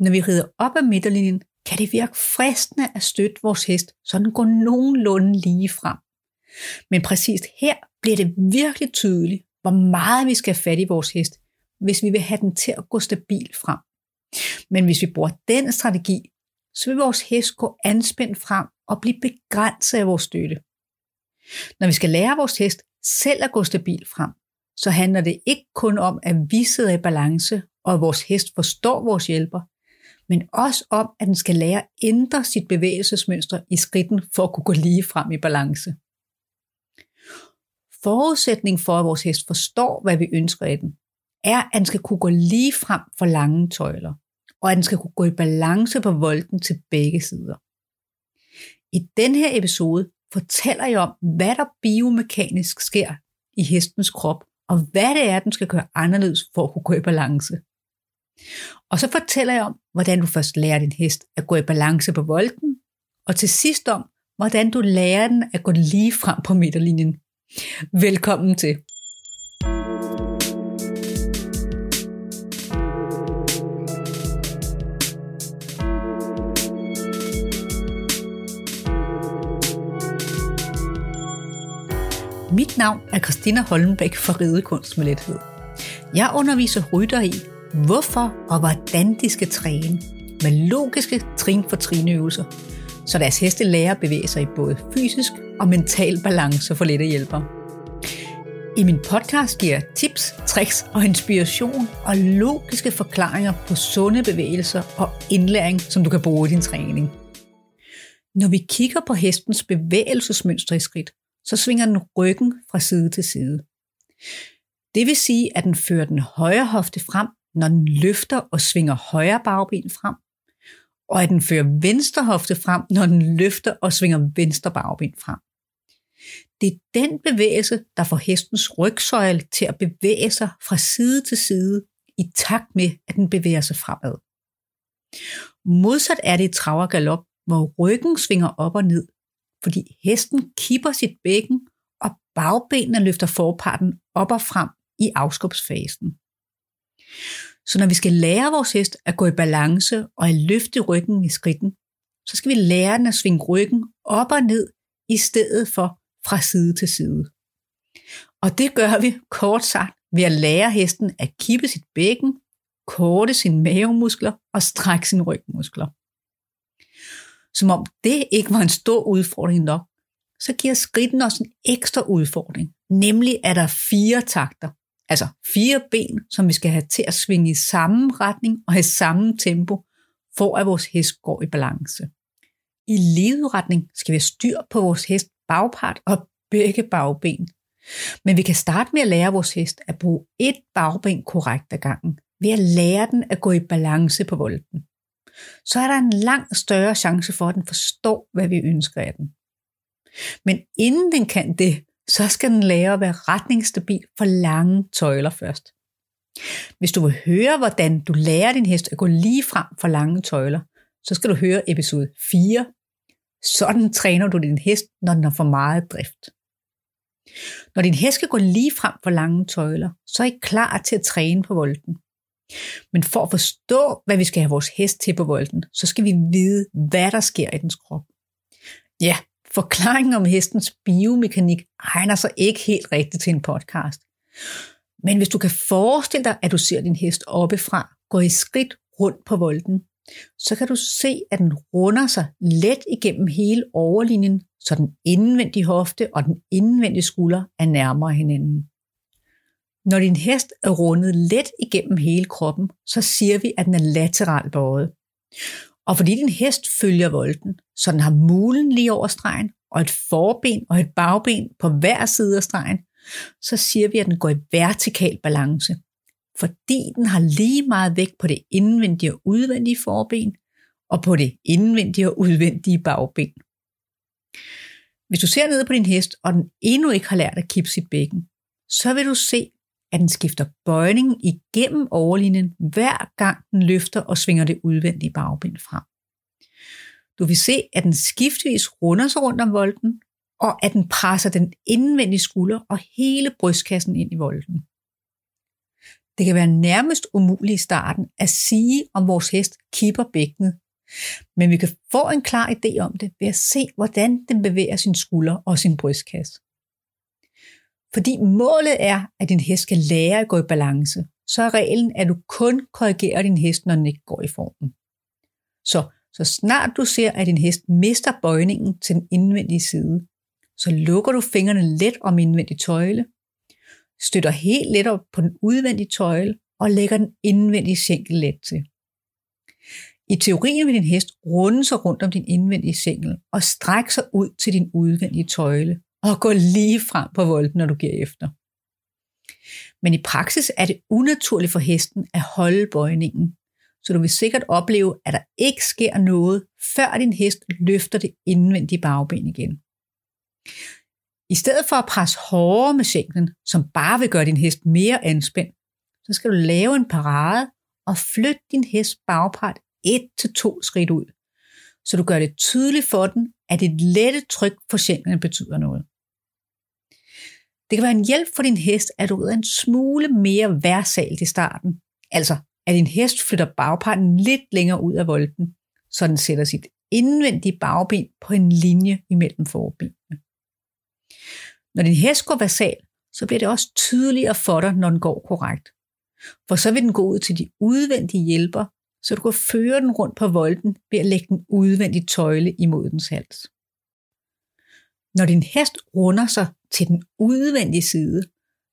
Når vi rider op ad midterlinjen, kan det virke fristende at støtte vores hest, så den går nogenlunde lige frem. Men præcis her bliver det virkelig tydeligt, hvor meget vi skal have fat i vores hest, hvis vi vil have den til at gå stabilt frem. Men hvis vi bruger den strategi, så vil vores hest gå anspændt frem og blive begrænset af vores støtte. Når vi skal lære vores hest selv at gå stabilt frem, så handler det ikke kun om, at vi sidder i balance, og at vores hest forstår vores hjælper, men også om, at den skal lære at ændre sit bevægelsesmønster i skridten for at kunne gå lige frem i balance. Forudsætning for, at vores hest forstår, hvad vi ønsker af den, er, at den skal kunne gå lige frem for lange tøjler, og at den skal kunne gå i balance på volden til begge sider. I den her episode fortæller jeg om, hvad der biomekanisk sker i hestens krop, og hvad det er, den skal gøre anderledes for at kunne gå i balance. Og så fortæller jeg om, hvordan du først lærer din hest at gå i balance på volden, og til sidst om, hvordan du lærer den at gå lige frem på midterlinjen. Velkommen til. Mit navn er Christina Holmbæk fra Ridekunst med Lethed. Jeg underviser rytter i, hvorfor og hvordan de skal træne med logiske trin for trinøvelser, så deres heste lærer at bevæge sig i både fysisk og mental balance for lette hjælper. I min podcast giver jeg tips, tricks og inspiration og logiske forklaringer på sunde bevægelser og indlæring, som du kan bruge i din træning. Når vi kigger på hestens bevægelsesmønster i skridt, så svinger den ryggen fra side til side. Det vil sige, at den fører den højre hofte frem, når den løfter og svinger højre bagben frem, og at den fører venstre hofte frem, når den løfter og svinger venstre bagben frem. Det er den bevægelse, der får hestens rygsøjle til at bevæge sig fra side til side i takt med, at den bevæger sig fremad. Modsat er det i trav og galop, hvor ryggen svinger op og ned, fordi hesten kipper sit bækken, og bagbenene løfter forparten op og frem i afskubsfasen. Så når vi skal lære vores hest at gå i balance og at løfte ryggen i skridten, så skal vi lære den at svinge ryggen op og ned, i stedet for fra side til side. Og det gør vi kort sagt ved at lære hesten at kippe sit bækken, korte sine mavemuskler og strække sine rygmuskler. Som om det ikke var en stor udfordring nok, så giver skridten os en ekstra udfordring, nemlig at der er fire takter, altså fire ben, som vi skal have til at svinge i samme retning og have samme tempo, for at vores hest går i balance. I lederetning skal vi have styr på vores hest bagpart og begge bagben. Men vi kan starte med at lære vores hest at bruge et bagben korrekt ad gangen, ved at lære den at gå i balance på volden så er der en langt større chance for, at den forstår, hvad vi ønsker af den. Men inden den kan det, så skal den lære at være retningsstabil for lange tøjler først. Hvis du vil høre, hvordan du lærer din hest at gå lige frem for lange tøjler, så skal du høre episode 4. Sådan træner du din hest, når den har for meget drift. Når din hest skal gå lige frem for lange tøjler, så er I klar til at træne på volden. Men for at forstå, hvad vi skal have vores hest til på volden, så skal vi vide, hvad der sker i dens krop. Ja, forklaringen om hestens biomekanik egner sig ikke helt rigtigt til en podcast. Men hvis du kan forestille dig, at du ser din hest oppefra gå i skridt rundt på volden, så kan du se, at den runder sig let igennem hele overlinjen, så den indvendige hofte og den indvendige skulder er nærmere hinanden. Når din hest er rundet let igennem hele kroppen, så siger vi, at den er lateral bøjet. Og fordi din hest følger volden, så den har mulen lige over stregen, og et forben og et bagben på hver side af stregen, så siger vi, at den går i vertikal balance. Fordi den har lige meget vægt på det indvendige og udvendige forben, og på det indvendige og udvendige bagben. Hvis du ser ned på din hest, og den endnu ikke har lært at kippe sit bækken, så vil du se, at den skifter bøjning igennem overlinjen, hver gang den løfter og svinger det udvendige bagben frem. Du vil se, at den skiftvis runder sig rundt om volden, og at den presser den indvendige skulder og hele brystkassen ind i volden. Det kan være nærmest umuligt i starten at sige, om vores hest kipper bækkenet, men vi kan få en klar idé om det ved at se, hvordan den bevæger sin skulder og sin brystkasse. Fordi målet er, at din hest skal lære at gå i balance, så er reglen, at du kun korrigerer din hest, når den ikke går i formen. Så, så snart du ser, at din hest mister bøjningen til den indvendige side, så lukker du fingrene let om indvendig tøjle, støtter helt let op på den udvendige tøjle og lægger den indvendige sænkel let til. I teorien vil din hest runde sig rundt om din indvendige sænkel og strække sig ud til din udvendige tøjle og gå lige frem på volden, når du giver efter. Men i praksis er det unaturligt for hesten at holde bøjningen, så du vil sikkert opleve, at der ikke sker noget, før din hest løfter det indvendige bagben igen. I stedet for at presse hårdere med sænken, som bare vil gøre din hest mere anspændt, så skal du lave en parade og flytte din hest bagpart et til to skridt ud, så du gør det tydeligt for den, at et lette tryk på sjælen betyder noget. Det kan være en hjælp for din hest, at du er en smule mere værsalt i starten. Altså, at din hest flytter bagparten lidt længere ud af volden, så den sætter sit indvendige bagben på en linje imellem forbenene. Når din hest går versal, så bliver det også tydeligere for dig, når den går korrekt. For så vil den gå ud til de udvendige hjælper, så du kan føre den rundt på volden ved at lægge den udvendige tøjle imod dens hals. Når din hest runder sig til den udvendige side,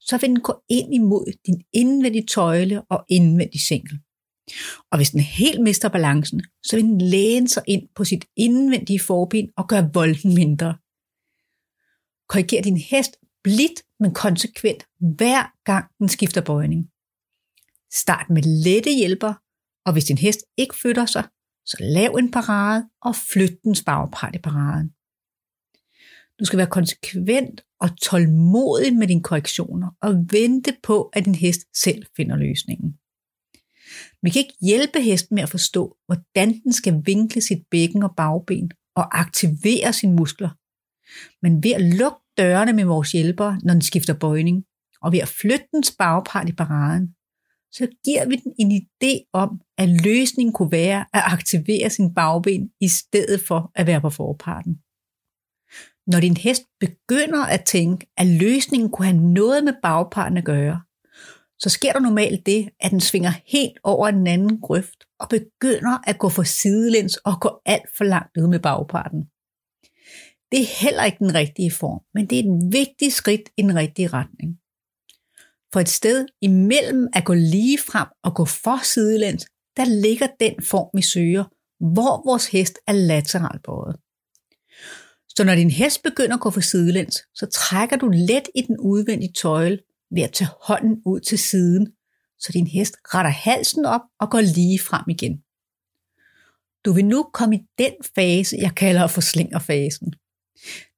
så vil den gå ind imod din indvendige tøjle og indvendige sænkel. Og hvis den helt mister balancen, så vil den læne sig ind på sit indvendige forben og gøre volden mindre. Korriger din hest blidt, men konsekvent hver gang den skifter bøjning. Start med lette hjælper, og hvis din hest ikke flytter sig, så lav en parade og flyt den bagpart i paraden. Du skal være konsekvent og tålmodig med dine korrektioner og vente på, at din hest selv finder løsningen. Vi kan ikke hjælpe hesten med at forstå, hvordan den skal vinkle sit bækken og bagben og aktivere sine muskler. Men ved at lukke dørene med vores hjælper, når den skifter bøjning, og ved at flytte dens bagpart i paraden, så giver vi den en idé om, at løsningen kunne være at aktivere sin bagben i stedet for at være på forparten. Når din hest begynder at tænke, at løsningen kunne have noget med bagparten at gøre, så sker der normalt det, at den svinger helt over den anden grøft og begynder at gå for sidelæns og gå alt for langt ud med bagparten. Det er heller ikke den rigtige form, men det er et vigtigt skridt i den rigtige retning. For et sted imellem at gå lige frem og gå for sidelæns, der ligger den form, vi søger, hvor vores hest er lateralt bøjet. Så når din hest begynder at gå for sidelæns, så trækker du let i den udvendige tøjle ved at tage hånden ud til siden, så din hest retter halsen op og går lige frem igen. Du vil nu komme i den fase, jeg kalder for slingerfasen.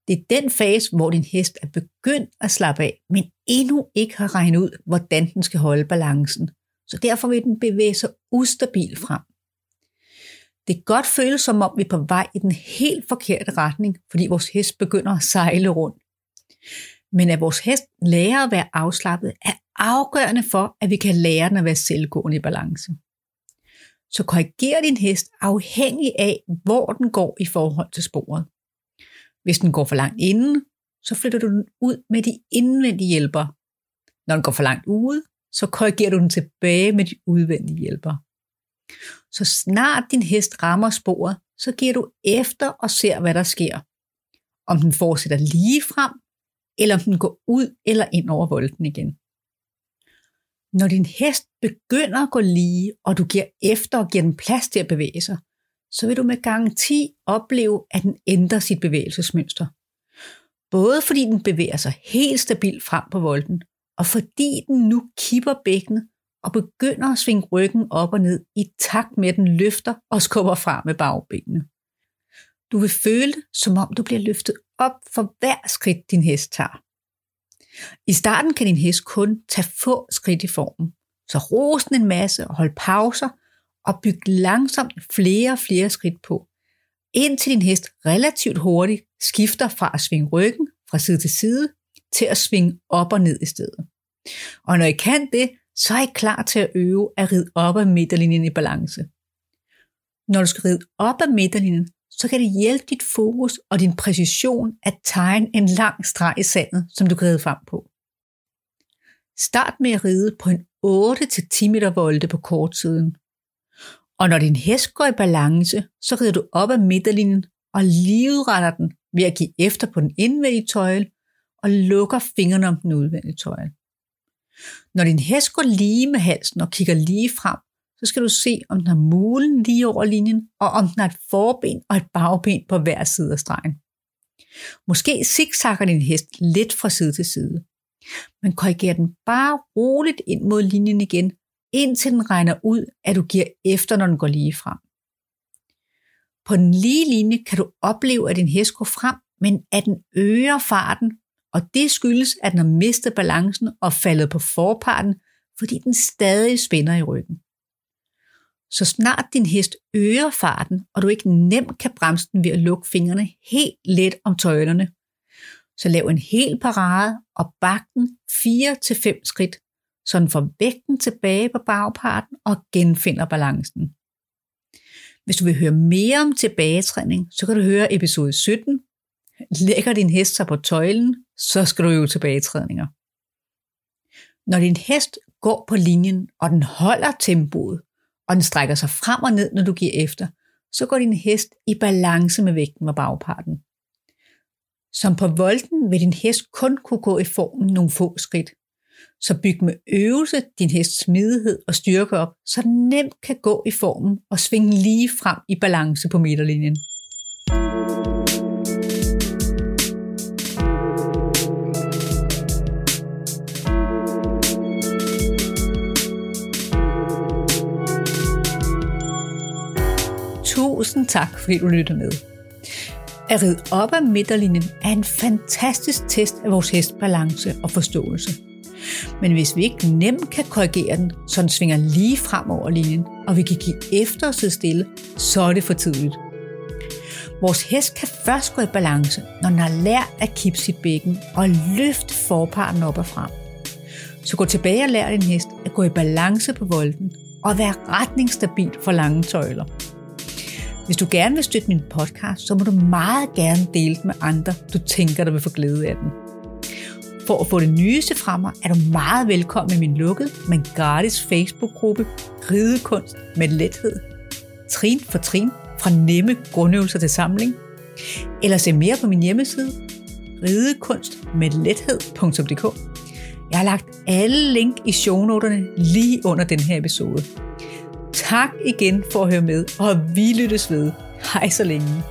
Det er den fase, hvor din hest er begyndt at slappe af, men endnu ikke har regnet ud, hvordan den skal holde balancen. Så derfor vil den bevæge sig ustabil frem. Det kan godt føles som om, vi er på vej i den helt forkerte retning, fordi vores hest begynder at sejle rundt. Men at vores hest lærer at være afslappet, er afgørende for, at vi kan lære den at være selvgående i balance. Så korriger din hest afhængig af, hvor den går i forhold til sporet. Hvis den går for langt inden, så flytter du den ud med de indvendige hjælper. Når den går for langt ude, så korrigerer du den tilbage med de udvendige hjælper. Så snart din hest rammer sporet, så giver du efter og ser, hvad der sker. Om den fortsætter lige frem, eller om den går ud eller ind over volden igen. Når din hest begynder at gå lige, og du giver efter og giver den plads til at bevæge sig, så vil du med garanti opleve, at den ændrer sit bevægelsesmønster. Både fordi den bevæger sig helt stabilt frem på volden, og fordi den nu kipper bækkenet og begynder at svinge ryggen op og ned i takt med, at den løfter og skubber frem med bagbenene. Du vil føle som om du bliver løftet op for hver skridt, din hest tager. I starten kan din hest kun tage få skridt i formen, så ros den en masse og hold pauser og byg langsomt flere og flere skridt på, indtil din hest relativt hurtigt skifter fra at svinge ryggen fra side til side til at svinge op og ned i stedet. Og når I kan det, så er I klar til at øve at ride op ad midterlinjen i balance. Når du skal ride op ad midterlinjen, så kan det hjælpe dit fokus og din præcision at tegne en lang streg i sandet, som du kan ride frem på. Start med at ride på en 8-10 meter volde på kortsiden. Og når din hest går i balance, så rider du op ad midterlinjen og livretter den ved at give efter på den indvendige tøjle og lukker fingrene om den udvendige tøjle. Når din hest går lige med halsen og kigger lige frem, så skal du se, om den har mulen lige over linjen, og om den har et forben og et bagben på hver side af stregen. Måske zigzagger din hest lidt fra side til side. Men korrigerer den bare roligt ind mod linjen igen, indtil den regner ud, at du giver efter, når den går lige frem. På den lige linje kan du opleve, at din hest går frem, men at den øger farten, og det skyldes, at den har mistet balancen og faldet på forparten, fordi den stadig spænder i ryggen. Så snart din hest øger farten, og du ikke nemt kan bremse den ved at lukke fingrene helt let om tøjlerne, så lav en hel parade og bak den 4-5 skridt, så den får vægten tilbage på bagparten og genfinder balancen. Hvis du vil høre mere om tilbagetræning, så kan du høre episode 17. Lægger din hest sig på tøjlen, så skal du øve tilbagetræninger. Når din hest går på linjen, og den holder tempoet, og den strækker sig frem og ned, når du giver efter, så går din hest i balance med vægten på bagparten. Som på volden vil din hest kun kunne gå i formen nogle få skridt. Så byg med øvelse din hests smidighed og styrke op, så den nemt kan gå i formen og svinge lige frem i balance på midterlinjen. Tusind tak, fordi du lytter med. At ride op ad midterlinjen er en fantastisk test af vores hestbalance og forståelse. Men hvis vi ikke nemt kan korrigere den, så den svinger lige frem over linjen, og vi kan give efter og sidde stille, så er det for tidligt. Vores hest kan først gå i balance, når den har lært at kippe sit bækken og løfte forparten op og frem. Så gå tilbage og lær din hest at gå i balance på volden og være retningsstabil for lange tøjler. Hvis du gerne vil støtte min podcast, så må du meget gerne dele den med andre, du tænker, der vil få glæde af den. For at få det nyeste fra mig, er du meget velkommen i min lukkede, men gratis Facebook-gruppe Ridekunst med lethed. Trin for trin fra nemme grundøvelser til samling. Eller se mere på min hjemmeside ridekunstmedlethed.dk Jeg har lagt alle link i shownoterne lige under den her episode. Tak igen for at høre med, og vi lyttes ved. Hej så længe.